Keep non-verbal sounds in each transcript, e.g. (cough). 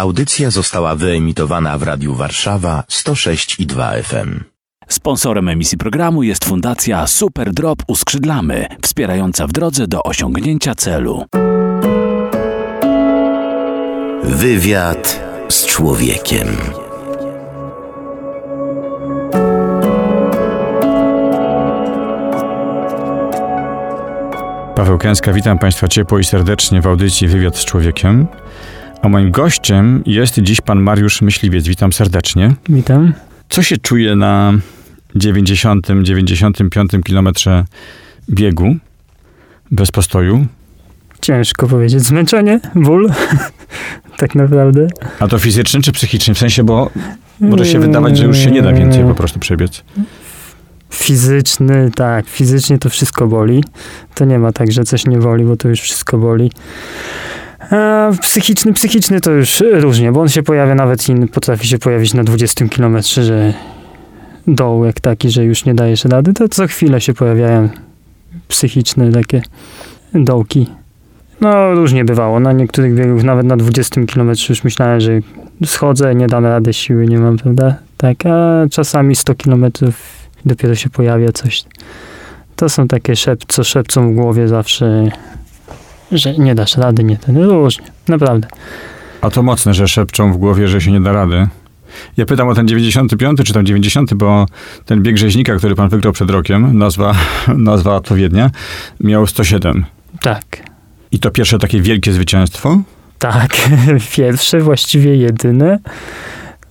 Audycja została wyemitowana w Radiu Warszawa 106 i 2 FM. Sponsorem emisji programu jest Fundacja Super Drop Uskrzydlamy, wspierająca w drodze do osiągnięcia celu. Wywiad z człowiekiem. Paweł Kęska, witam Państwa ciepło i serdecznie w audycji Wywiad z Człowiekiem. A moim gościem jest dziś pan Mariusz Myśliwiec. Witam serdecznie. Witam. Co się czuje na 90-95 kilometrze biegu bez postoju? Ciężko powiedzieć. Zmęczenie, ból, (laughs) tak naprawdę. A to fizyczny czy psychiczny? W sensie, bo może się wydawać, że już się nie da więcej po prostu przebiec. Fizyczny, tak. Fizycznie to wszystko boli. To nie ma tak, że coś nie boli, bo to już wszystko boli. Psychiczny, psychiczny to już różnie, bo on się pojawia nawet in, potrafi się pojawić na 20 kilometrze, że dołek taki, że już nie dajesz rady, to co chwilę się pojawiają psychiczne takie dołki. No, różnie bywało. Na niektórych biegów, nawet na 20 kilometrze już myślałem, że schodzę, nie dam rady, siły nie mam, prawda? Tak, a czasami 100 kilometrów dopiero się pojawia coś. To są takie szep, co szepcą w głowie zawsze, że nie dasz rady, nie ten, różnie, naprawdę. A to mocne, że szepczą w głowie, że się nie da rady. Ja pytam o ten 95 czy tam 90, bo ten bieg rzeźnika, który pan wygrał przed rokiem, nazwa, (laughs) nazwa odpowiednia, miał 107. Tak. I to pierwsze takie wielkie zwycięstwo? Tak, (laughs) pierwsze, właściwie jedyne.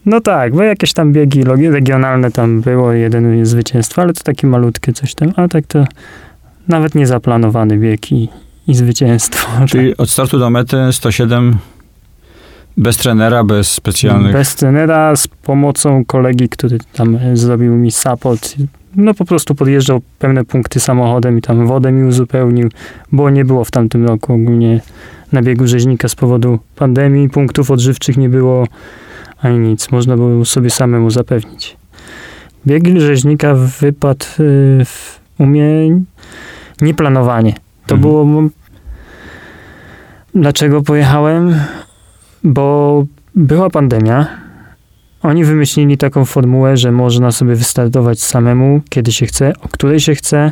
No tak, bo jakieś tam biegi regionalne tam było, jeden zwycięstwo, ale to takie malutkie coś tam, a tak to nawet niezaplanowany bieg i, i zwycięstwo. (laughs) Czyli od startu do mety 107 bez trenera, bez specjalnych... Bez trenera, z pomocą kolegi, który tam zrobił mi support. No po prostu podjeżdżał pewne punkty samochodem i tam wodę mi uzupełnił, bo nie było w tamtym roku ogólnie na biegu rzeźnika z powodu pandemii, punktów odżywczych nie było ani nic. Można było sobie samemu zapewnić. Bieg rzeźnika wypadł y, w umie nieplanowanie. To mhm. było... Dlaczego pojechałem? Bo była pandemia. Oni wymyślili taką formułę, że można sobie wystartować samemu, kiedy się chce, o której się chce,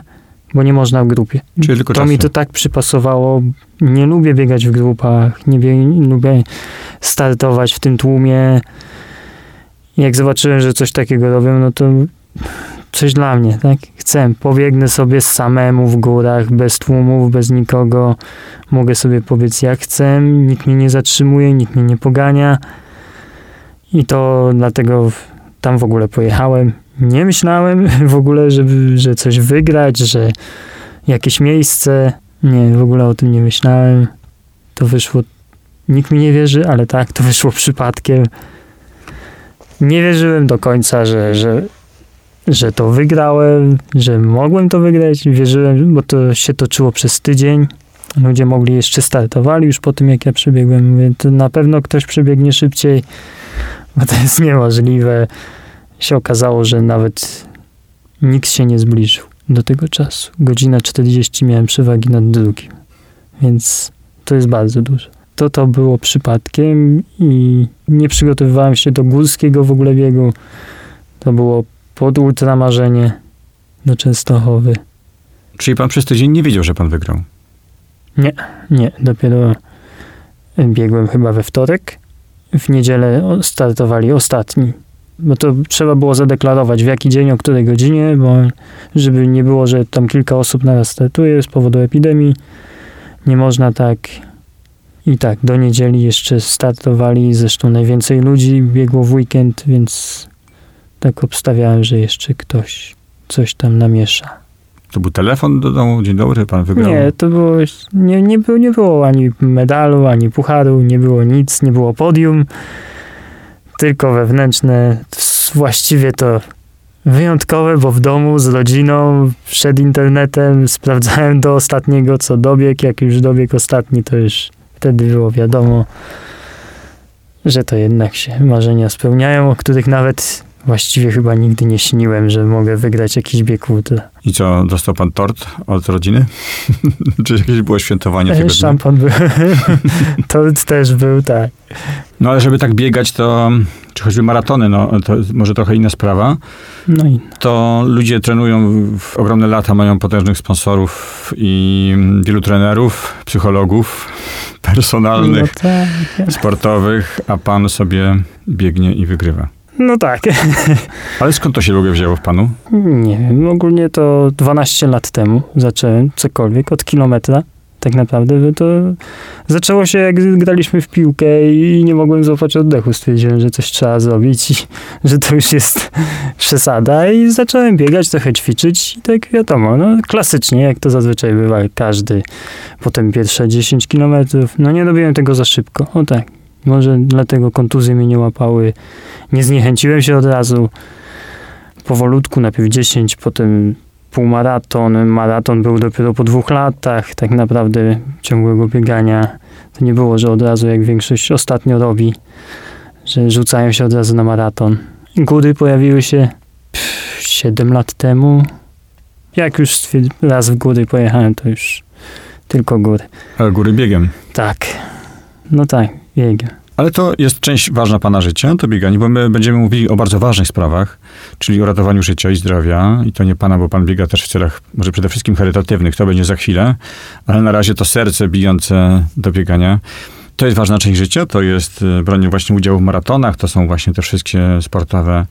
bo nie można w grupie. Czyli tylko to czasem. mi to tak przypasowało. Nie lubię biegać w grupach, nie, nie lubię startować w tym tłumie. Jak zobaczyłem, że coś takiego robią, no to coś dla mnie, tak? Chcę, pobiegnę sobie samemu w górach, bez tłumów, bez nikogo. Mogę sobie powiedz jak chcę, nikt mnie nie zatrzymuje, nikt mnie nie pogania. I to dlatego tam w ogóle pojechałem. Nie myślałem (laughs) w ogóle, żeby, że coś wygrać, że jakieś miejsce. Nie, w ogóle o tym nie myślałem. To wyszło. Nikt mi nie wierzy, ale tak, to wyszło przypadkiem. Nie wierzyłem do końca, że, że, że to wygrałem, że mogłem to wygrać. Wierzyłem, bo to się toczyło przez tydzień. Ludzie mogli jeszcze startowali już po tym, jak ja przebiegłem. Mówię, to na pewno ktoś przebiegnie szybciej, bo to jest niemożliwe. Się okazało, że nawet nikt się nie zbliżył do tego czasu. Godzina 40 miałem przewagi nad drugim. Więc to jest bardzo dużo. To to było przypadkiem i nie przygotowywałem się do górskiego w ogóle biegu. To było pod ultramarzenie do Częstochowy. Czyli pan przez tydzień nie wiedział, że pan wygrał? Nie, nie. Dopiero biegłem chyba we wtorek. W niedzielę startowali ostatni. Bo to trzeba było zadeklarować w jaki dzień, o której godzinie, bo żeby nie było, że tam kilka osób naraz startuje z powodu epidemii. Nie można tak. I tak, do niedzieli jeszcze startowali. Zresztą najwięcej ludzi biegło w weekend, więc tak obstawiałem, że jeszcze ktoś coś tam namiesza. To był telefon do domu, dzień dobry, pan wygrał? Nie, to było, nie, nie, było, nie było ani medalu, ani pucharu, nie było nic, nie było podium, tylko wewnętrzne. Właściwie to wyjątkowe, bo w domu z rodziną, przed internetem sprawdzałem do ostatniego, co dobieg. Jak już dobieg ostatni, to już wtedy było wiadomo, że to jednak się marzenia spełniają, o których nawet właściwie chyba nigdy nie śniłem, że mogę wygrać jakiś bieg ultra. I co, dostał pan tort od rodziny? (laughs) Czy jakieś było świętowanie tego? Szampan był. (laughs) Tort też był, tak. No ale żeby tak biegać, to czy choćby maratony, no to może trochę inna sprawa, No i to ludzie trenują w ogromne lata, mają potężnych sponsorów i wielu trenerów, psychologów, (laughs) personalnych, no, tak. sportowych, a pan sobie biegnie i wygrywa. No tak. (laughs) Ale skąd to się ogóle wzięło w panu? Nie wiem, ogólnie to 12 lat temu zacząłem cokolwiek od kilometra. Tak naprawdę to zaczęło się jak graliśmy w piłkę i nie mogłem złapać oddechu. Stwierdziłem, że coś trzeba zrobić i (laughs) że to już jest (laughs) przesada i zacząłem biegać, trochę ćwiczyć i tak wiadomo, no klasycznie, jak to zazwyczaj bywa, każdy. Potem pierwsze 10 kilometrów, no nie robiłem tego za szybko, o tak. Może dlatego kontuzje mnie nie łapały. Nie zniechęciłem się od razu powolutku, najpierw 10, potem półmaraton. Maraton był dopiero po dwóch latach tak naprawdę ciągłego biegania. To nie było, że od razu jak większość ostatnio robi, że rzucają się od razu na maraton. Góry pojawiły się pff, 7 lat temu. Jak już raz w góry pojechałem, to już tylko góry. Ale góry biegiem. Tak. No tak, Ale to jest część ważna pana życia, to bieganie, bo my będziemy mówili o bardzo ważnych sprawach, czyli o ratowaniu życia i zdrowia. I to nie pana, bo pan biega też w celach może przede wszystkim charytatywnych, to będzie za chwilę, ale na razie to serce bijące do biegania. To jest ważna część życia, to jest e, branie właśnie udziału w maratonach, to są właśnie te wszystkie sportowe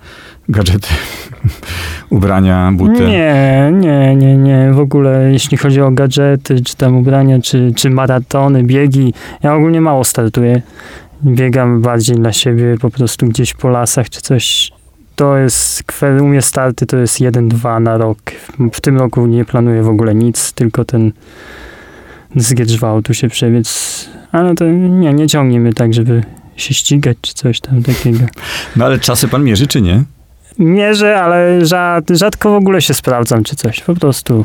gadżety, (laughs) ubrania, buty. Nie, nie, nie, nie. W ogóle jeśli chodzi o gadżety, czy tam ubrania, czy, czy maratony, biegi, ja ogólnie mało startuję. Biegam bardziej dla siebie, po prostu gdzieś po lasach czy coś. To jest, u mnie starty to jest 1-2 na rok. W tym roku nie planuję w ogóle nic, tylko ten zgietrzwał tu się przebiec. Ale to nie, nie ciągnie mnie tak, żeby się ścigać czy coś tam takiego. No ale czasy pan mierzy, czy nie? Mierzę, ale rzad, rzadko w ogóle się sprawdzam czy coś. Po prostu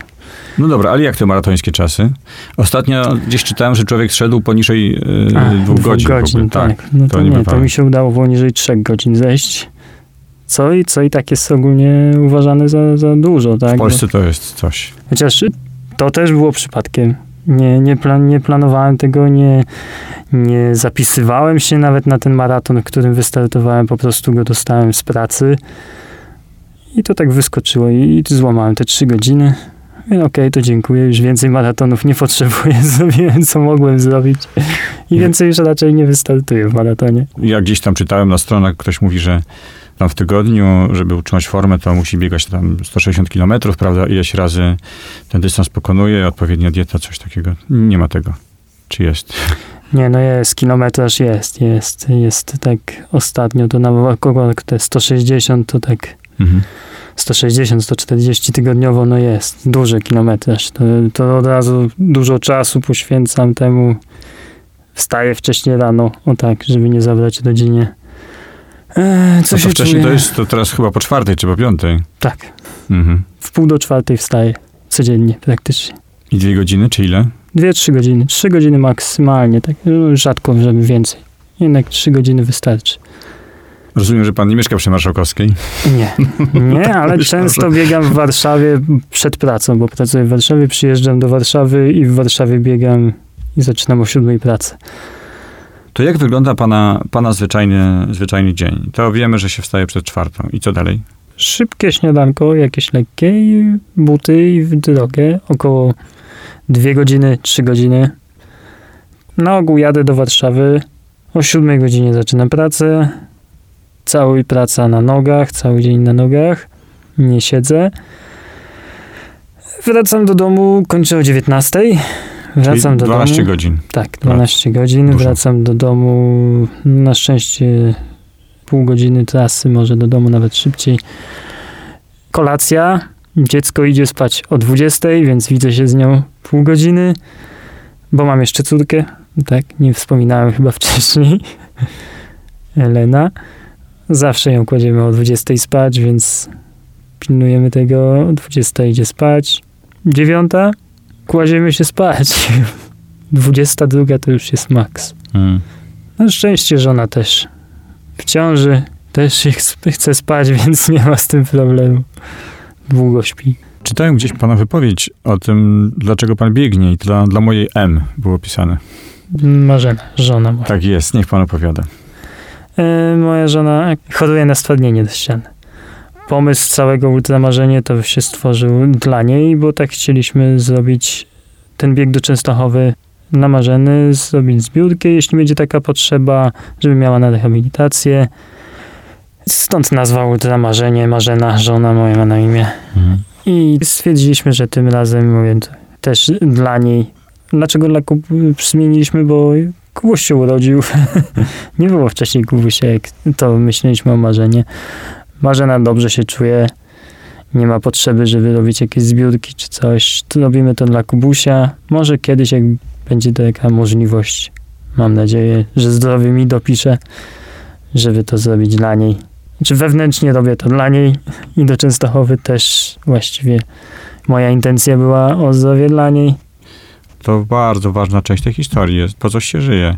No dobra, ale jak te maratońskie czasy? Ostatnio gdzieś czytałem, że człowiek szedł poniżej e, A, dwóch godzin. w ogóle. tak. No to to, nie nie, to mi się udało poniżej trzech godzin zejść. Co i, co i tak jest ogólnie uważane za, za dużo, tak? W Polsce to jest coś. Bo, chociaż to też było przypadkiem. Nie, nie, plan, nie planowałem tego, nie, nie zapisywałem się nawet na ten maraton, w którym wystartowałem, po prostu go dostałem z pracy. I to tak wyskoczyło i, i złamałem te trzy godziny. Okej, to dziękuję, już więcej maratonów nie potrzebuję, (laughs) zrobiłem co mogłem zrobić i więcej już raczej nie wystartuję w maratonie. Ja gdzieś tam czytałem na stronach, ktoś mówi, że tam w tygodniu, żeby utrzymać formę, to musi biegać tam 160 km, prawda? Ileś razy ten dystans pokonuje, odpowiednia dieta, coś takiego. Nie ma tego. Czy jest? Nie, no jest, kilometraż jest, jest, jest tak ostatnio, to na kogo te 160 to tak Mhm. 160, 140 tygodniowo, no jest duży kilometraż. To, to od razu dużo czasu poświęcam temu. Wstaję wcześniej rano, o tak, żeby nie zabrać rodzinie. Eee, co No się to wcześniej to jest to teraz chyba po czwartej czy po piątej. Tak, Mhm. w pół do czwartej wstaję, codziennie praktycznie. I dwie godziny, czy ile? Dwie, trzy godziny, trzy godziny maksymalnie, tak no, rzadko, żeby więcej. Jednak trzy godziny wystarczy. Rozumiem, że pan nie mieszka przy Marszałkowskiej. Nie, (laughs) nie, ale Myślałem, często biegam w Warszawie przed pracą, bo pracuję w Warszawie, przyjeżdżam do Warszawy i w Warszawie biegam i zaczynam o siódmej pracę. To jak wygląda pana, pana zwyczajny, zwyczajny dzień? To wiemy, że się wstaje przed czwartą. I co dalej? Szybkie śniadanko, jakieś lekkie i buty i w drogę, około dwie godziny, trzy godziny. Na ogół jadę do Warszawy, o siódmej godzinie zaczynam pracę, cały praca na nogach, cały dzień na nogach, nie siedzę. Wracam do domu, kończę o 19. Wracam do 12 domu. godzin. Tak, 12 godzin. Dużo. Wracam do domu. Na szczęście pół godziny trasy, może do domu nawet szybciej. Kolacja. Dziecko idzie spać o 20, więc widzę się z nią pół godziny, bo mam jeszcze córkę. Tak, nie wspominałem chyba (laughs) wcześniej. Elena. Zawsze ją kładziemy o 20 spać, więc pilnujemy tego. O 20 idzie spać. Dziewiąta. Kładziemy się spać. (laughs) 22 to już jest maks. Mm. Na szczęście żona też w ciąży, Też się chce spać, (laughs) więc nie ma z tym problemu. Długo śpi. Czytałem gdzieś pana wypowiedź o tym, dlaczego pan biegnie i dla, dla mojej M było pisane. Marzena, żona moja. Tak jest, niech pan opowiada. E, moja żona choruje na stwardnienie ściany. Pomysł całego ultramarzenia to się stworzył dla niej, bo tak chcieliśmy zrobić ten bieg do Częstochowy namarzeny, zrobić zbiórkę, jeśli będzie taka potrzeba, żeby miała na rehabilitację. Stąd nazwa ultramarzenie, Marzena, żona moja ma na imię. I stwierdziliśmy, że tym razem, mówię, też dla niej. Dlaczego dla Kub zmieniliśmy? Bo Kubuś się urodził. (laughs) Nie było wcześniej Kubusiek. To myśleliśmy o Marzenie. Marzena dobrze się czuje. Nie ma potrzeby, żeby robić jakieś zbiórki czy coś. Robimy to dla Kubusia. Może kiedyś, jak będzie taka możliwość, mam nadzieję, że zdrowie mi dopisze, żeby to zrobić dla niej. Czy wewnętrznie robię to dla niej i do Częstochowy też właściwie moja intencja była o zdrowie dla niej. To bardzo ważna część tej historii jest, po co się żyje.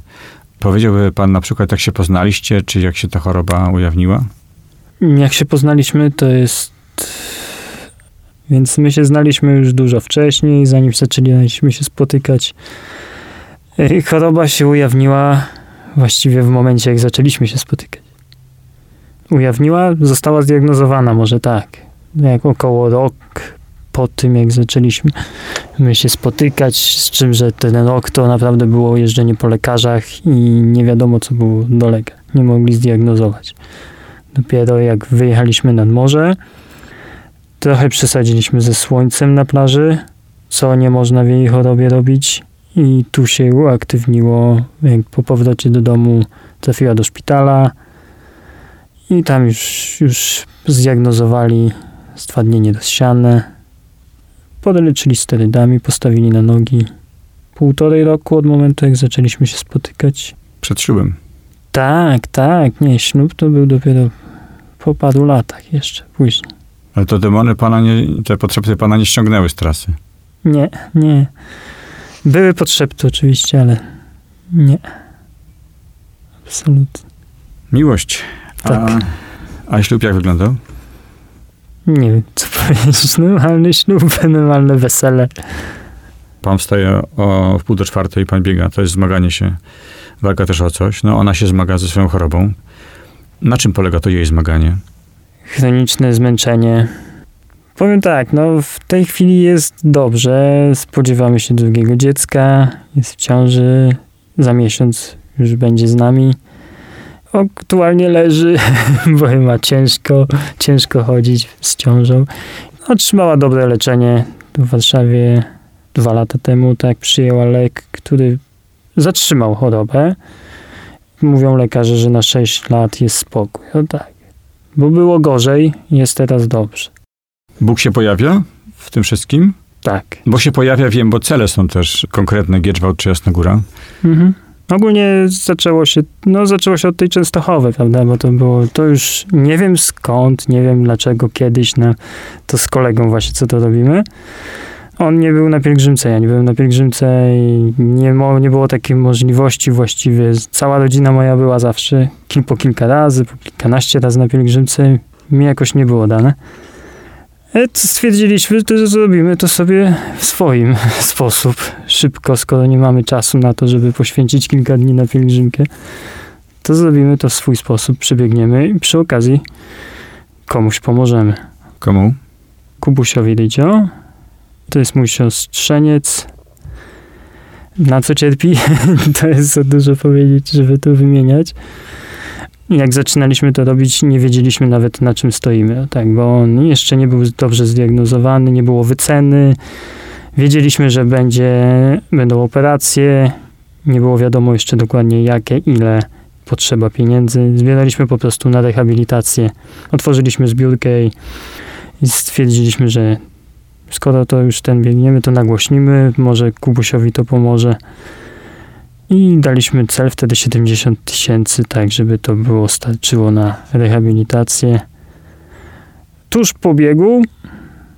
Powiedziałby pan na przykład, jak się poznaliście, czy jak się ta choroba ujawniła? Jak się poznaliśmy, to jest. Więc my się znaliśmy już dużo wcześniej, zanim zaczęliśmy się spotykać. Choroba się ujawniła właściwie w momencie, jak zaczęliśmy się spotykać. Ujawniła, została zdiagnozowana, może tak. Jak około rok po tym, jak zaczęliśmy my się spotykać, z czym, że ten rok to naprawdę było jeżdżenie po lekarzach i nie wiadomo, co było dolega. Nie mogli zdiagnozować. Dopiero jak wyjechaliśmy nad morze, trochę przesadziliśmy ze słońcem na plaży, co nie można w jej chorobie robić. I tu się uaktywniło, jak po powrocie do domu trafiła do szpitala i tam już, już zdiagnozowali stwardnienie rozsiane. Podleczyli sterydami, postawili na nogi. Półtorej roku od momentu, jak zaczęliśmy się spotykać. Przed ślubem. Tak, tak, nie, ślub to był dopiero po paru latach jeszcze później. Ale to demony pana nie, te potrzeby pana nie ściągnęły z trasy. Nie, nie. Były potrzeby oczywiście, ale nie. Absolutnie. Miłość. Tak. A, ślub jak wyglądał? Nie wiem, co powiedzieć. (laughs) Normalny ślub, normalne wesele. Pan wstaje o w pół do czwartej, pan biega. To jest zmaganie się, walka też o coś. No ona się zmaga ze swoją chorobą. Na czym polega to jej zmaganie? Chroniczne zmęczenie. Powiem tak, no w tej chwili jest dobrze. Spodziewamy się drugiego dziecka. Jest w ciąży. Za miesiąc już będzie z nami. Aktualnie leży, (laughs) bo ma ciężko, ciężko chodzić z ciążą. Otrzymała dobre leczenie w Warszawie dwa lata temu. Tak, przyjęła lek, który zatrzymał chorobę. Mówią lekarze, że na 6 lat jest spokój. No tak. Bo było gorzej, jest teraz dobrze. Bóg się pojawia w tym wszystkim? Tak. Bo się pojawia, wiem, bo cele są też konkretne, Gieczwałd czy Jasna Góra. Mhm. Ogólnie zaczęło się, no zaczęło się od tej Częstochowy, prawda, bo to było, to już nie wiem skąd, nie wiem dlaczego kiedyś, na, to z kolegą właśnie co to robimy. On nie był na pielgrzymce, ja nie byłem na pielgrzymce i nie, mo, nie było takiej możliwości właściwie. Cała rodzina moja była zawsze kil, po kilka razy, po kilkanaście razy na pielgrzymce. Mi jakoś nie było dane. E, Stwierdziliśmy, to, że zrobimy to sobie w swoim (laughs) sposób, szybko, skoro nie mamy czasu na to, żeby poświęcić kilka dni na pielgrzymkę, to zrobimy to w swój sposób, przebiegniemy i przy okazji komuś pomożemy. Komu? Kubusiowi Rydzio, to jest mój siostrzeniec. Na co cierpi? (laughs) to jest za dużo powiedzieć, żeby to wymieniać. Jak zaczynaliśmy to robić, nie wiedzieliśmy nawet na czym stoimy, tak, bo on jeszcze nie był dobrze zdiagnozowany, nie było wyceny. Wiedzieliśmy, że będzie, będą operacje, nie było wiadomo jeszcze dokładnie jakie, ile potrzeba pieniędzy. Zbieraliśmy po prostu na rehabilitację. Otworzyliśmy zbiórkę i, stwierdziliśmy, że skoro to już ten biegniemy, to nagłośnimy, może Kubusiowi to pomoże. I daliśmy cel wtedy 70 tysięcy, tak żeby to było, starczyło na rehabilitację. Tuż po biegu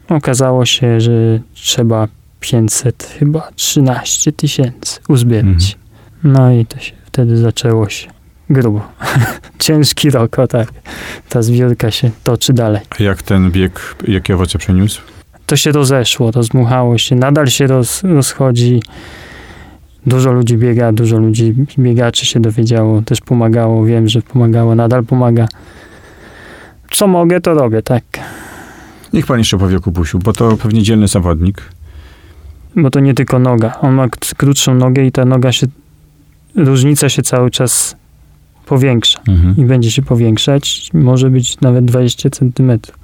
okazało się, że trzeba 500, chyba 13 tysięcy uzbierać. No i to się wtedy zaczęło się. grubo. (laughs) Ciężki rok, o tak. Ta zbiórka się toczy dalej. A jak ten bieg, jakie owoce przyniósł? To się rozeszło, rozmuchało się, nadal się roz, rozchodzi. Dużo ludzi biega, dużo ludzi, biegaczy się dowiedziało, też pomagało, wiem, że pomagało, nadal pomaga. Co mogę, to robię, tak. Niech pan jeszcze powie o Kubusiu, bo to pewnie dzielny zawodnik. Bo to nie tylko noga. On ma krótszą nogę i ta noga się, różnica się cały czas powiększa. Mhm. i będzie się powiększać, może być nawet 20 centymetrów,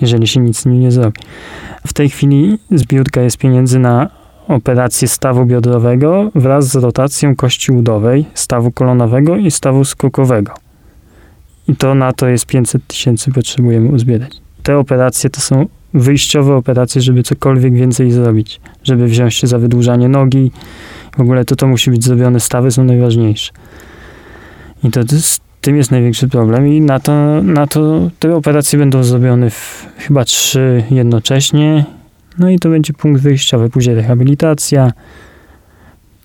jeżeli się nic z nim nie zrobi. W tej chwili zbiórka jest pieniędzy na operację stawu biodrowego wraz z rotacją kości udowej, stawu kolonowego i stawu skokowego. I to na to jest 500 tysięcy potrzebujemy uzbierać. Te operacje to są wyjściowe operacje, żeby cokolwiek więcej zrobić, żeby wziąć się za wydłużanie nogi. W ogóle to to musi być zrobione, stawy są najważniejsze. I to z tym jest największy problem i na to, na to te operacje będą zrobione w, chyba trzy jednocześnie. No i to będzie punkt wyjściowy. Później rehabilitacja,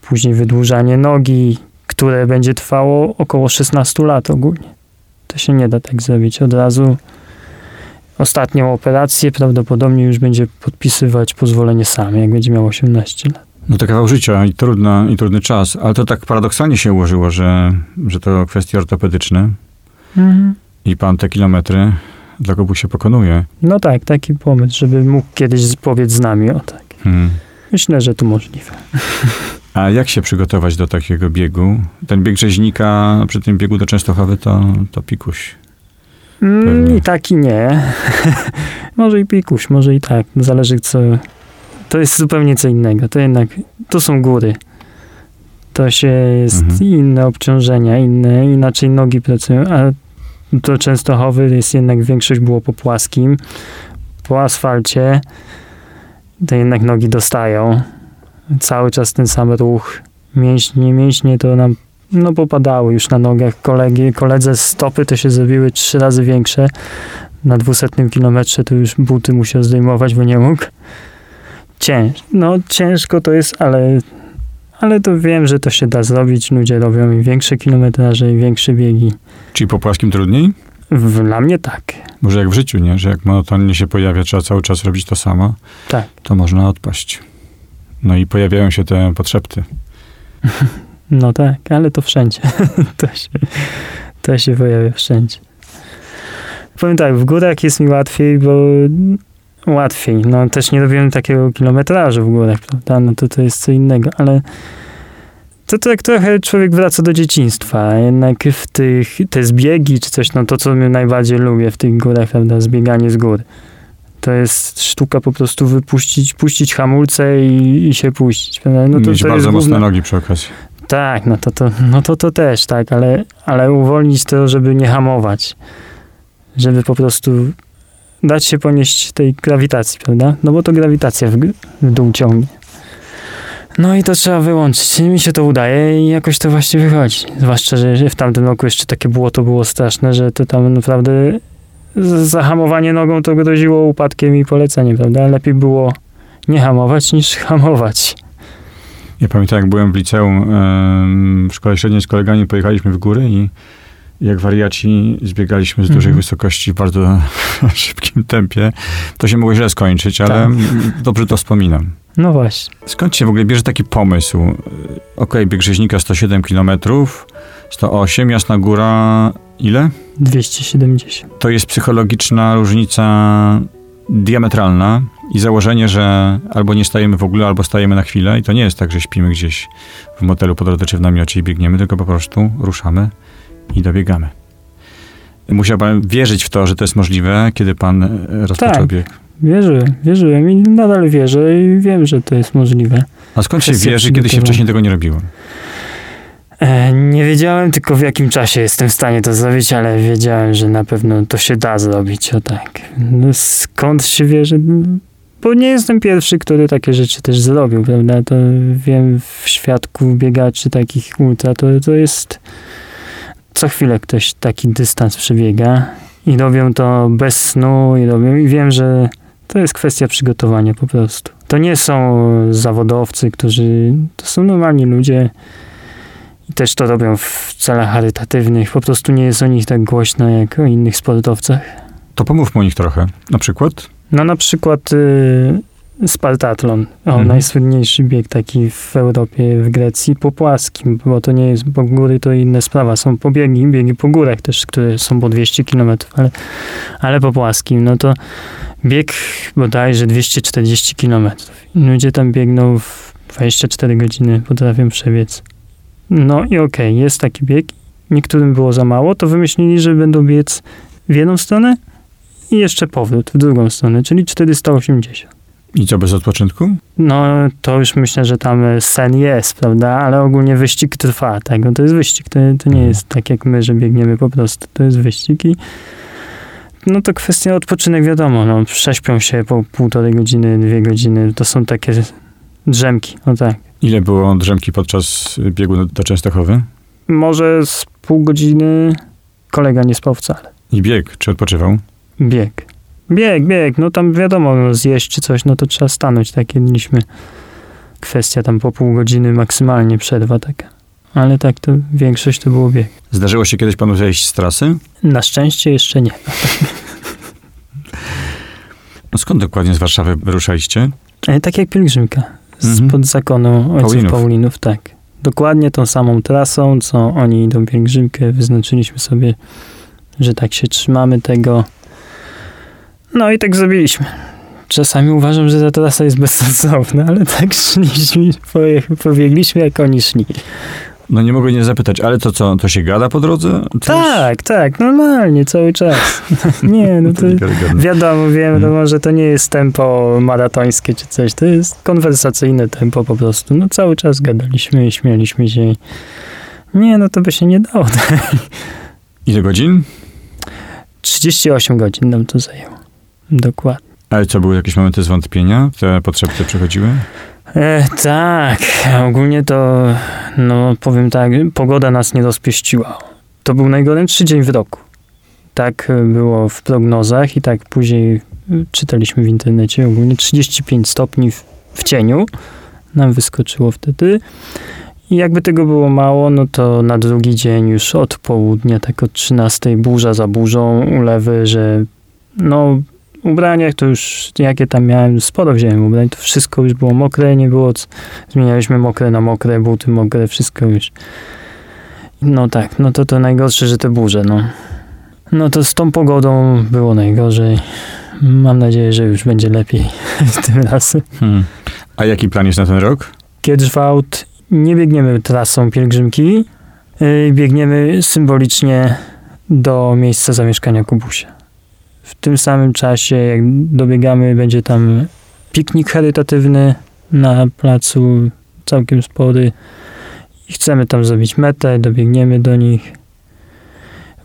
później wydłużanie nogi, które będzie trwało około 16 lat ogólnie. To się nie da tak zrobić od razu. Ostatnią operację prawdopodobnie już będzie podpisywać pozwolenie sam, jak będzie miał 18 lat. No to kawał życia i, trudna, i trudny czas, ale to tak paradoksalnie się ułożyło, że, że to kwestie ortopedyczne i pan te kilometry dla Kubusia pokonuje. No tak, taki pomysł, żeby mógł kiedyś powiedz z nami o tak. Hmm. Myślę, że to możliwe. A jak się przygotować do takiego biegu? Ten bieg rzeźnika przy tym biegu do Częstochowy to, to pikuś. Mm. I tak i nie. (laughs) może i pikuś, może i tak. Zależy co. To jest zupełnie co innego. To jednak, to są góry. To się jest Mhm. inne obciążenia, inne, inaczej nogi pracują, a to Częstochowy jest jednak większość było po płaskim. Po asfalcie to jednak nogi dostają. Cały czas ten sam ruch. Mięśnie, mięśnie to nam no popadały już na nogach. Kolegi, koledze stopy to się zrobiły trzy razy większe. Na dwusetnym kilometrze to już buty musiał zdejmować, bo nie mógł. Cięż, no ciężko to jest, ale, ale to wiem, że to się da zrobić. Ludzie robią i większe kilometraże, i większe biegi. Czyli po płaskim trudniej? W- Dla mnie tak. Może jak w życiu, nie? Że jak monotonnie się pojawia, trzeba cały czas robić to samo, Tak. to można odpaść. No i pojawiają się te potrzepty. (laughs) No tak, ale to wszędzie. (laughs) to, się, to się pojawia wszędzie. Powiem tak, w górach jest mi łatwiej, bo łatwiej. No też nie robiłem takiego kilometrażu w górach, prawda? No to to jest co innego, ale to tak trochę człowiek wraca do dzieciństwa. Jednak w tych, te zbiegi czy coś, no to co mnie najbardziej lubię w tych górach, prawda? Zbieganie z gór. To jest sztuka po prostu wypuścić, puścić hamulce i, i się puścić. Prawda? No to, Mieć to bardzo mocne główna- nogi przy okazji. tak, no to to, no to, to też, tak, ale, ale uwolnić to, żeby nie hamować. Żeby po prostu dać się ponieść tej grawitacji, prawda? No bo to grawitacja w, w dół ciągnie. No i to trzeba wyłączyć. Mi się to udaje i jakoś to właśnie wychodzi. Zwłaszcza, że w tamtym roku jeszcze takie błoto było straszne, że to tam naprawdę zahamowanie nogą to groziło upadkiem i poleceniem, prawda? Lepiej było nie hamować niż hamować. Ja pamiętam, jak byłem w liceum, w szkole średniej z kolegami, pojechaliśmy w góry i jak wariaci zbiegaliśmy z dużej Mhm. wysokości w bardzo (laughs) szybkim tempie. To się mogło źle skończyć, ale Tak. dobrze to wspominam. No właśnie. Skąd się w ogóle bierze taki pomysł? Okej, bieg rzeźnika 107 km, 108, Jasna Góra ile? 270. To jest psychologiczna różnica diametralna i założenie, że albo nie stajemy w ogóle, albo stajemy na chwilę i to nie jest tak, że śpimy gdzieś w motelu po drodze czy w namiocie i biegniemy, tylko po prostu ruszamy i dobiegamy. Musiał pan wierzyć w to, że to jest możliwe, kiedy pan e, rozpoczął Tak. bieg. Wierzyłem, wierzyłem i nadal wierzę i wiem, że to jest możliwe. A skąd się wierzy, kiedy się wcześniej tego nie robiło? E, nie wiedziałem tylko w jakim czasie jestem w stanie to zrobić, ale wiedziałem, że na pewno to się da zrobić, o tak. No, skąd się wierzy? Bo nie jestem pierwszy, który takie rzeczy też zrobił, prawda? To wiem w świadku biegaczy takich ultra, to, to jest co chwilę ktoś taki dystans przebiega i robią to bez snu i robią i wiem, że to jest kwestia przygotowania po prostu. To nie są zawodowcy, którzy, to są normalni ludzie I też to robią w celach charytatywnych. Po prostu nie jest o nich tak głośno jak o innych sportowcach. To pomówmy o nich trochę. Na przykład? No na przykład y, Spartatlon, o, Mhm. najsłynniejszy bieg taki w Europie, w Grecji, po płaskim, bo to nie jest, bo góry to inna sprawa, są pobiegi, biegi po górach też, które są po 200 km, ale, ale po płaskim, no to bieg bodajże 240 km. Ludzie tam biegną w 24 godziny, potrafią przebiec. No i okej, jest taki bieg, niektórym było za mało, to wymyślili, że będą biec w jedną stronę i jeszcze powrót w drugą stronę, czyli 480. I co, bez odpoczynku? No, to już myślę, że tam e, sen jest, prawda? Ale ogólnie wyścig trwa, tak? No to jest wyścig, to, to nie jest tak jak my, że biegniemy po prostu. To jest wyścig i no to kwestia odpoczynek, wiadomo, no prześpią się po półtorej godziny, dwie godziny, to są takie drzemki, no tak. Ile było drzemki podczas biegu do Częstochowy? Może z pół godziny kolega nie spał wcale. I bieg, czy odpoczywał? Bieg. Bieg, bieg, no tam wiadomo, no, zjeść czy coś, no to trzeba stanąć, takie mieliśmy kwestia tam po pół godziny maksymalnie przerwa taka. Ale tak to większość to było bieg. Zdarzyło się kiedyś panu zejść z trasy? Na szczęście jeszcze nie. (laughs) No skąd dokładnie z Warszawy wyruszaliście? E, tak jak pielgrzymka. Mhm. Spod zakonu ojców Paulinów. Paulinów. tak. Dokładnie tą samą trasą, co oni idą pielgrzymkę. Wyznaczyliśmy sobie, że tak się trzymamy tego. No i tak zrobiliśmy. Czasami uważam, że ta trasa jest bezsensowna, ale tak szliśmy, pobiegliśmy jak oni szli. No nie mogę nie zapytać, ale to co, to się gada po drodze? To Tak, tak, normalnie, cały czas. (laughs) nie, no to... to. Wiadomo, wiem, Mhm. no może to nie jest tempo maratońskie czy coś, to jest konwersacyjne tempo po prostu. No cały czas gadaliśmy i śmialiśmy się. Nie, no to by się nie dało. (laughs) Ile godzin? 38 godzin nam to zajęło. Dokładnie. Ale co, były jakieś momenty zwątpienia? Te potrzeby te przychodziły? E, tak, ogólnie to, no powiem tak, pogoda nas nie rozpieściła. To był najgorętszy dzień w roku. Tak e, było w prognozach i tak później e, czytaliśmy w internecie. Ogólnie 35 stopni w, w cieniu nam wyskoczyło wtedy. I jakby tego było mało, no to na drugi dzień już od południa, tak od 13 burza za burzą, ulewy, że no ubraniach to już, jakie tam miałem, sporo wziąłem ubrań, to wszystko już było mokre, nie było, zmienialiśmy mokre na mokre, buty mokre, wszystko już. No tak, no to to najgorsze, że te burze, no. No to z tą pogodą było najgorzej. Mam nadzieję, że już będzie lepiej (laughs) tym razem. Hmm. A jaki plan jest na ten rok? Kiedżwałt, nie biegniemy trasą pielgrzymki, yy, biegniemy symbolicznie do miejsca zamieszkania Kubusia. W tym samym czasie, jak dobiegamy, będzie tam piknik charytatywny na placu, całkiem spory. I chcemy tam zrobić metę, dobiegniemy do nich.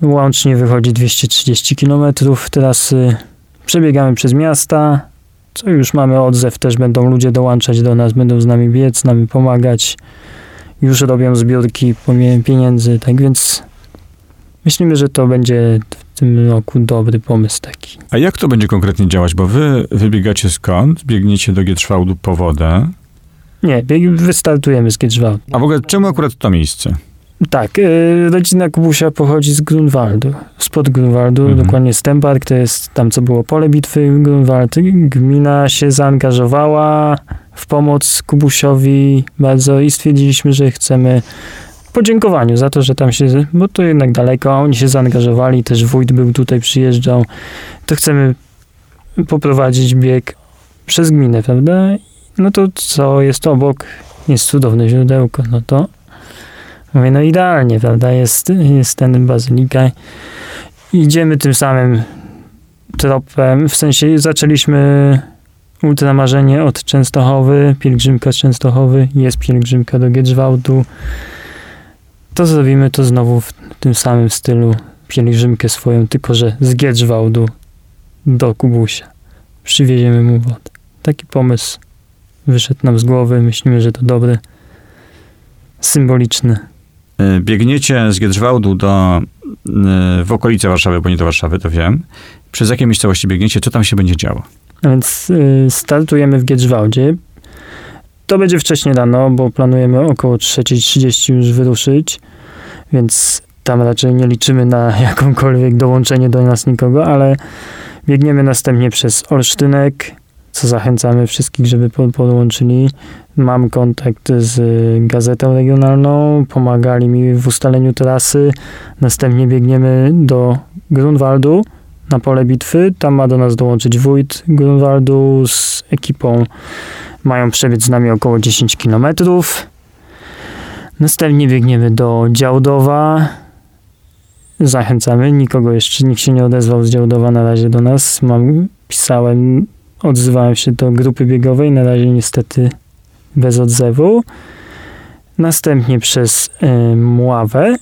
Łącznie wychodzi 230 km trasy. Przebiegamy przez miasta, co już mamy odzew, też będą ludzie dołączać do nas, będą z nami biec, nami pomagać. Już robią zbiórki pieniędzy, tak więc myślimy, że to będzie w tym roku dobry pomysł taki. A jak to będzie konkretnie działać? Bo wy wybiegacie skąd? Biegniecie do Gietrzwałdu po wodę. Nie, wystartujemy z Giedrzwałdu. A w ogóle czemu akurat to miejsce? Tak, y, rodzina Kubusia pochodzi z Grunwaldu, spod Grunwaldu, Mhm. dokładnie Stempark, to jest tam, co było pole bitwy Grunwald. Gmina się zaangażowała w pomoc Kubusiowi bardzo i stwierdziliśmy, że chcemy podziękowaniu za to, że tam się, bo to jednak daleko, oni się zaangażowali, też wójt był tutaj, przyjeżdżał, to chcemy poprowadzić bieg przez gminę, prawda? No to co jest obok, jest cudowne źródełko, no to Mówię, no idealnie, prawda? Jest, jest ten bazylika. Idziemy tym samym tropem, w sensie zaczęliśmy ultramarzenie od Częstochowy, pielgrzymka z Częstochowy, jest pielgrzymka do Giedrzwałdu. To zrobimy to znowu w tym samym stylu, pielgrzymkę swoją, tylko że z Giedrzwałdu do Kubusia. Przywieziemy mu wodę. Taki pomysł wyszedł nam z głowy, myślimy, że to dobre, symboliczne. E, Biegniecie z Giedrzwałdu do, e, w okolice Warszawy, bo nie do Warszawy, to wiem. Przez jakie miejscowości biegniecie? Co tam się będzie działo? A więc y, startujemy w Giedrzwałdzie. To będzie wcześniej rano, bo planujemy około 3.30 już wyruszyć, więc tam raczej nie liczymy na (laughs) jakąkolwiek dołączenie do nas nikogo, ale biegniemy następnie przez Olsztynek, co zachęcamy wszystkich, żeby po- podłączyli. Mam kontakt z gazetą regionalną, pomagali mi w ustaleniu trasy. Następnie biegniemy do Grunwaldu na pole bitwy. Tam ma do nas dołączyć wójt Grunwaldu z ekipą. Mają przebiec z nami około 10 km. Następnie biegniemy do Działdowa. Zachęcamy. Nikogo jeszcze, nikt się nie odezwał z Działdowa na razie do nas. Mam, pisałem, odzywałem się do grupy biegowej. Na razie niestety bez odzewu. Następnie przez y, Mławę.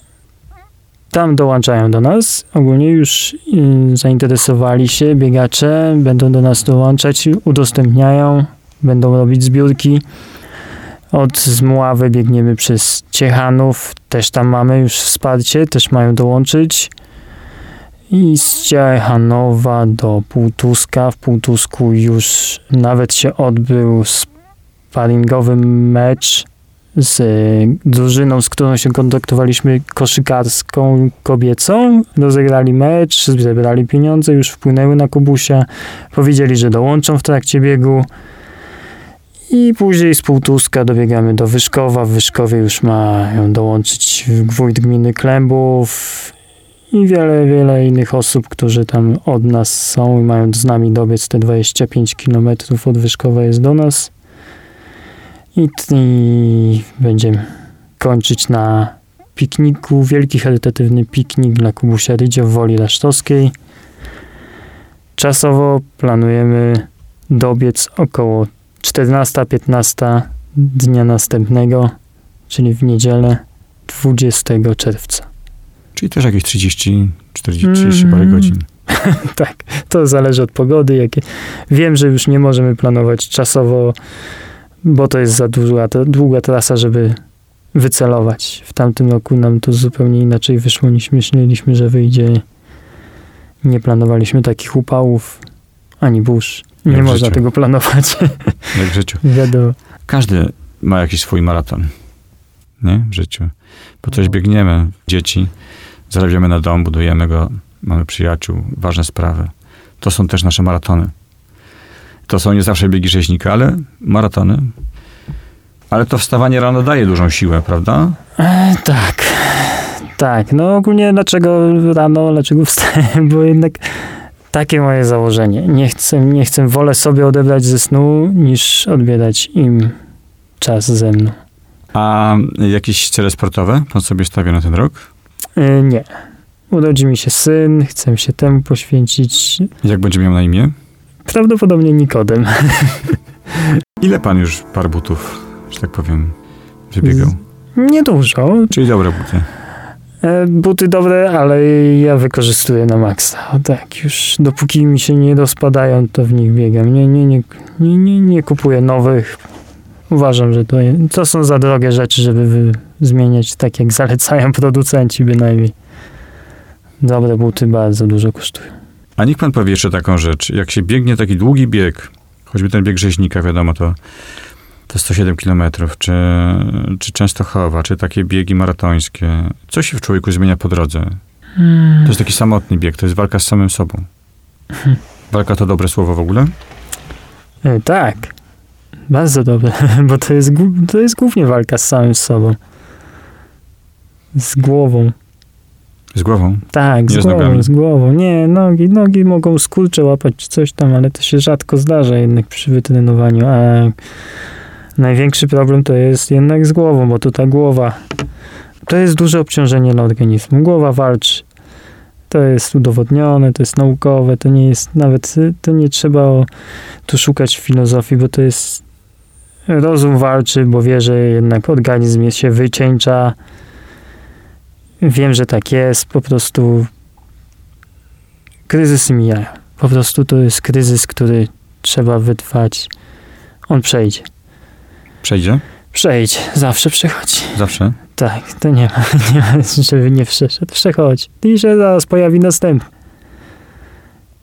Tam dołączają do nas. Ogólnie już y, zainteresowali się biegacze, będą do nas dołączać, udostępniają, będą robić zbiórki. Od Zmławy biegniemy przez Ciechanów, też tam mamy już wsparcie, też mają dołączyć. I z Ciechanowa do Półtuska. W Półtusku już nawet się odbył sparingowy mecz z drużyną, z którą się kontaktowaliśmy, koszykarską kobiecą. Rozegrali mecz, zebrali pieniądze, już wpłynęły na Kubusia. Powiedzieli, że dołączą w trakcie biegu. I później z Półtuska dobiegamy do Wyszkowa. W Wyszkowie już mają dołączyć wójt gminy Klębów i wiele, wiele innych osób, którzy tam od nas są i mają z nami dobiec te 25 km od Wyszkowa jest do nas. I, I będziemy kończyć na pikniku, wielki charytatywny piknik dla Kubusia Rydzia w Woli Rasztowskiej. Czasowo planujemy dobiec około 14-15 dnia następnego, czyli w niedzielę 20 czerwca. Czyli też jakieś 30, 40, 30 parę Mhm. godzin. (laughs) tak, to zależy od pogody. Jakie... Wiem, że już nie możemy planować czasowo, bo to jest za długa, długa trasa, żeby wycelować. W tamtym roku nam to zupełnie inaczej wyszło niż myśleliśmy, że wyjdzie. Nie planowaliśmy takich upałów ani burz. Nie Jak można tego planować. (laughs) Jak w życiu. (laughs) Wiadomo. Każdy ma jakiś swój maraton. Nie? W życiu. Po coś biegniemy, dzieci, zarabiamy na dom, budujemy go, mamy przyjaciół, ważne sprawy. To są też nasze maratony. To są nie zawsze biegi rzeźnika, ale maratony. Ale to wstawanie rano daje dużą siłę, prawda? E, tak. Tak, no ogólnie dlaczego rano, dlaczego wstałem, (laughs) bo jednak takie moje założenie. Nie chcę, nie chcę, wolę sobie odebrać ze snu, niż odbierać im czas ze mną. A jakieś cele sportowe pan sobie stawia na ten rok? E, nie. Urodzi mi się syn, chcę się temu poświęcić. Jak będzie miał na imię? Prawdopodobnie Nikodem. (laughs) Ile pan już par butów, że tak powiem, wybiegał? Niedużo. Czyli dobre buty. E, Buty dobre, ale ja wykorzystuję na maksa. Tak, już dopóki mi się nie rozpadają, to w nich biegam. Nie, nie, nie, nie, nie, nie kupuję nowych. Uważam, że to, to są za drogie rzeczy, żeby zmieniać tak, jak zalecają (laughs) producenci bynajmniej. Dobre buty bardzo dużo kosztują. A niech pan powie jeszcze taką rzecz. Jak się biegnie taki długi bieg, choćby ten bieg rzeźnika, wiadomo, to, to 107 kilometrów, czy, czy Częstochowa, czy takie biegi maratońskie, co się w człowieku zmienia po drodze? To jest taki samotny bieg, to jest walka z samym sobą. (laughs) Walka to dobre słowo w ogóle? E, tak, bardzo dobre, (laughs) bo to jest, to jest głównie walka z samym sobą. Z głową. Z głową? Tak, z z nogami. głową, z głową. Nie, nogi, nogi mogą skurcze łapać czy coś tam, ale to się rzadko zdarza jednak przy wytrenowaniu, a największy problem to jest jednak z głową, bo to ta głowa, to jest duże obciążenie dla organizmu. Głowa walczy. To jest udowodnione, to jest naukowe, to nie jest nawet, to nie trzeba tu szukać filozofii, bo to jest rozum walczy, bo wie, że jednak organizm jest- się wycieńcza, Wiem, że tak jest, po prostu kryzysy mijają. Po prostu to jest kryzys, który trzeba wytrwać. On przejdzie. Przejdzie? Przejdzie, zawsze przechodzi. Zawsze? Tak, to nie ma, (laughs) nie ma żeby nie przeszedł. Przechodzi. I że zaraz pojawi następny,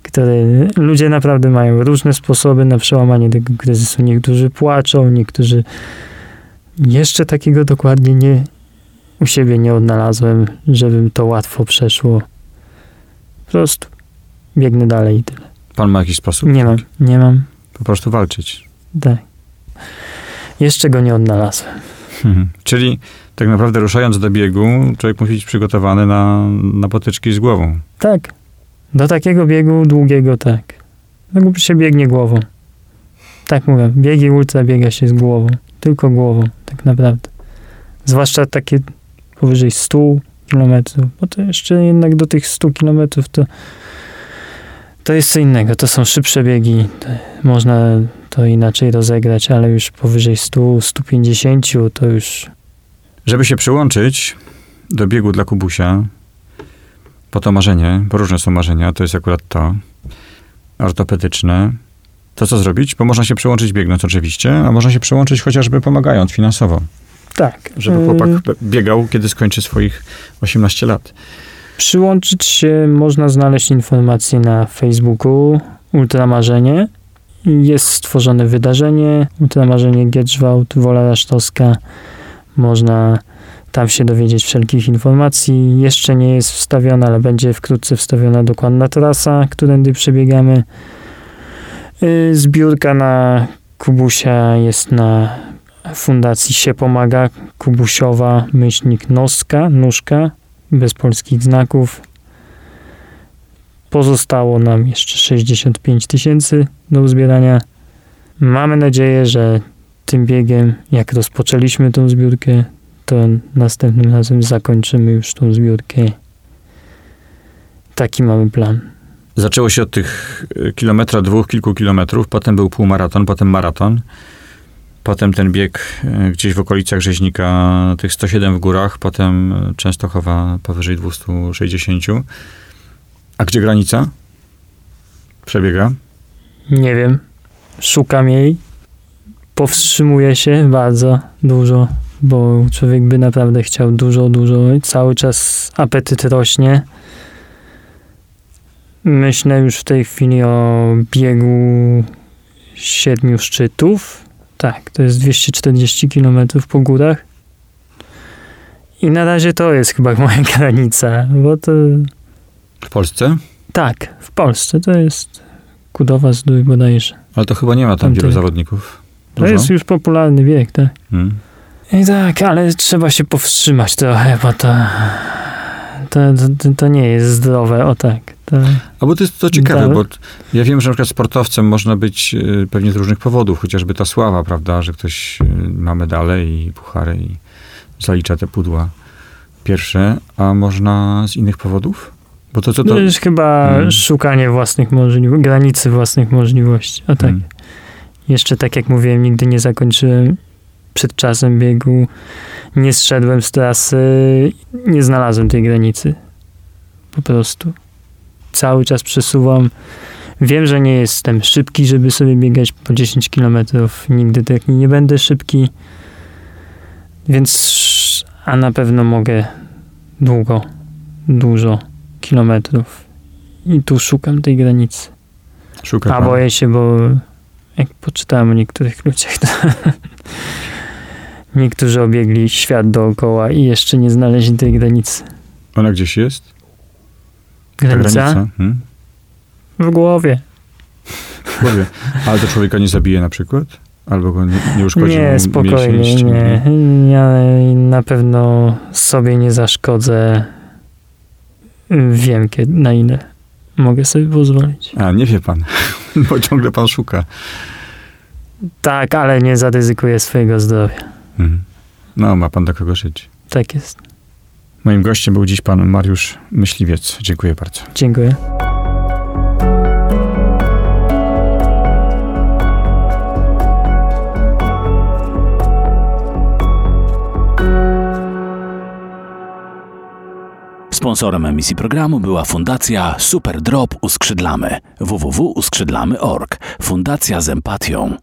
który ludzie naprawdę mają różne sposoby na przełamanie tego kryzysu. Niektórzy płaczą, niektórzy jeszcze takiego dokładnie nie u siebie nie odnalazłem, żebym to łatwo przeszło. Po prostu biegnę dalej i tyle. Pan ma jakiś sposób? Nie mam, nie mam. Po prostu walczyć. Tak. Jeszcze go nie odnalazłem. Mhm. Czyli tak naprawdę ruszając do biegu, człowiek musi być przygotowany na, na potyczki z głową. Tak. Do takiego biegu długiego tak. No się biegnie głową. Tak mówię, biegi ultra biega się z głową. Tylko głową, tak naprawdę. Zwłaszcza takie powyżej 100 kilometrów, bo to jeszcze jednak do tych 100 kilometrów to to jest co innego. To są szybsze biegi. Można to inaczej rozegrać, ale już powyżej 100, 150 to już... Żeby się przyłączyć do biegu dla Kubusia, po to marzenie, bo różne są marzenia, to jest akurat to, ortopedyczne, to co zrobić? Bo można się przyłączyć biegnąc oczywiście, a można się przyłączyć chociażby pomagając finansowo. Tak. Żeby chłopak biegał, kiedy skończy swoich 18 lat. Przyłączyć się można znaleźć informacje na Facebooku Ultramarzenie. Jest stworzone wydarzenie Ultramarzenie Giedrzwałt, Wola Rasztowska. Można tam się dowiedzieć wszelkich informacji. Jeszcze nie jest wstawiona, ale będzie wkrótce wstawiona dokładna trasa, którędy przebiegamy. Y, zbiórka na Kubusia jest na Fundacji się pomaga Kubusiowa myślnik Noska, nóżka bez polskich znaków. Pozostało nam jeszcze 65 tysięcy do uzbierania. Mamy nadzieję, że tym biegiem, jak rozpoczęliśmy tą zbiórkę, to następnym razem zakończymy już tą zbiórkę. Taki mamy plan. Zaczęło się od tych y, kilometra, dwóch, kilku kilometrów, potem był półmaraton, potem maraton. Potem ten bieg e, gdzieś w okolicach Rzeźnika, tych 107 w górach, potem e, Częstochowa powyżej 260. A gdzie granica? Przebiega? Nie wiem. Szukam jej. Powstrzymuję się bardzo dużo, bo człowiek by naprawdę chciał dużo, dużo. Cały czas apetyt rośnie. Myślę już w tej chwili o biegu siedmiu szczytów tak, to jest 240 km po górach. I na razie to jest chyba moja (laughs) granica, bo to... W Polsce? Tak, w Polsce to jest Kudowa Zdój bodajże. Ale to chyba nie ma tam, wielu zawodników. Dużo? To jest już popularny bieg, tak. Hmm. I tak, ale trzeba się powstrzymać trochę, bo to, to, to, to nie jest zdrowe, o tak. To... A bo to jest to ciekawe, bo ja wiem, że na przykład sportowcem można być y, pewnie z różnych powodów, chociażby ta sława, prawda, że ktoś y, ma medale i puchary i zalicza te pudła pierwsze, a można z innych powodów? Bo to co to... To jest chyba hmm. szukanie własnych możliwości, granicy własnych możliwości. O tak. Hmm. Jeszcze tak jak mówiłem, nigdy nie zakończyłem przed czasem biegu, nie zszedłem z trasy, nie znalazłem tej granicy. Po prostu cały czas przesuwam. Wiem, że nie jestem szybki, żeby sobie biegać po 10 km. Nigdy tak nie będę szybki. Więc, a na pewno mogę długo, dużo kilometrów. I tu szukam tej granicy. Szukam. A boję się, bo jak poczytałem o niektórych ludziach, to (laughs) niektórzy obiegli świat dookoła i jeszcze nie znaleźli tej granicy. Ona gdzieś jest? Granica? granica? Hmm? W głowie. W głowie. Ale to człowieka nie zabije na przykład? Albo go nie, nie uszkodzi? Nie, spokojnie, nie. Ja na pewno sobie nie zaszkodzę. Wiem, kiedy, na ile mogę sobie pozwolić. A, nie wie pan, (laughs) bo ciągle pan szuka. Tak, ale nie zaryzykuję swojego zdrowia. Hmm. No, ma pan do kogo żyć. Tak jest. Moim gościem był dziś pan Mariusz Myśliwiec. Dziękuję bardzo. Dziękuję. Sponsorem emisji programu była Fundacja Super Drop Uskrzydlamy www.uskrzydlamy.org. Fundacja z empatią.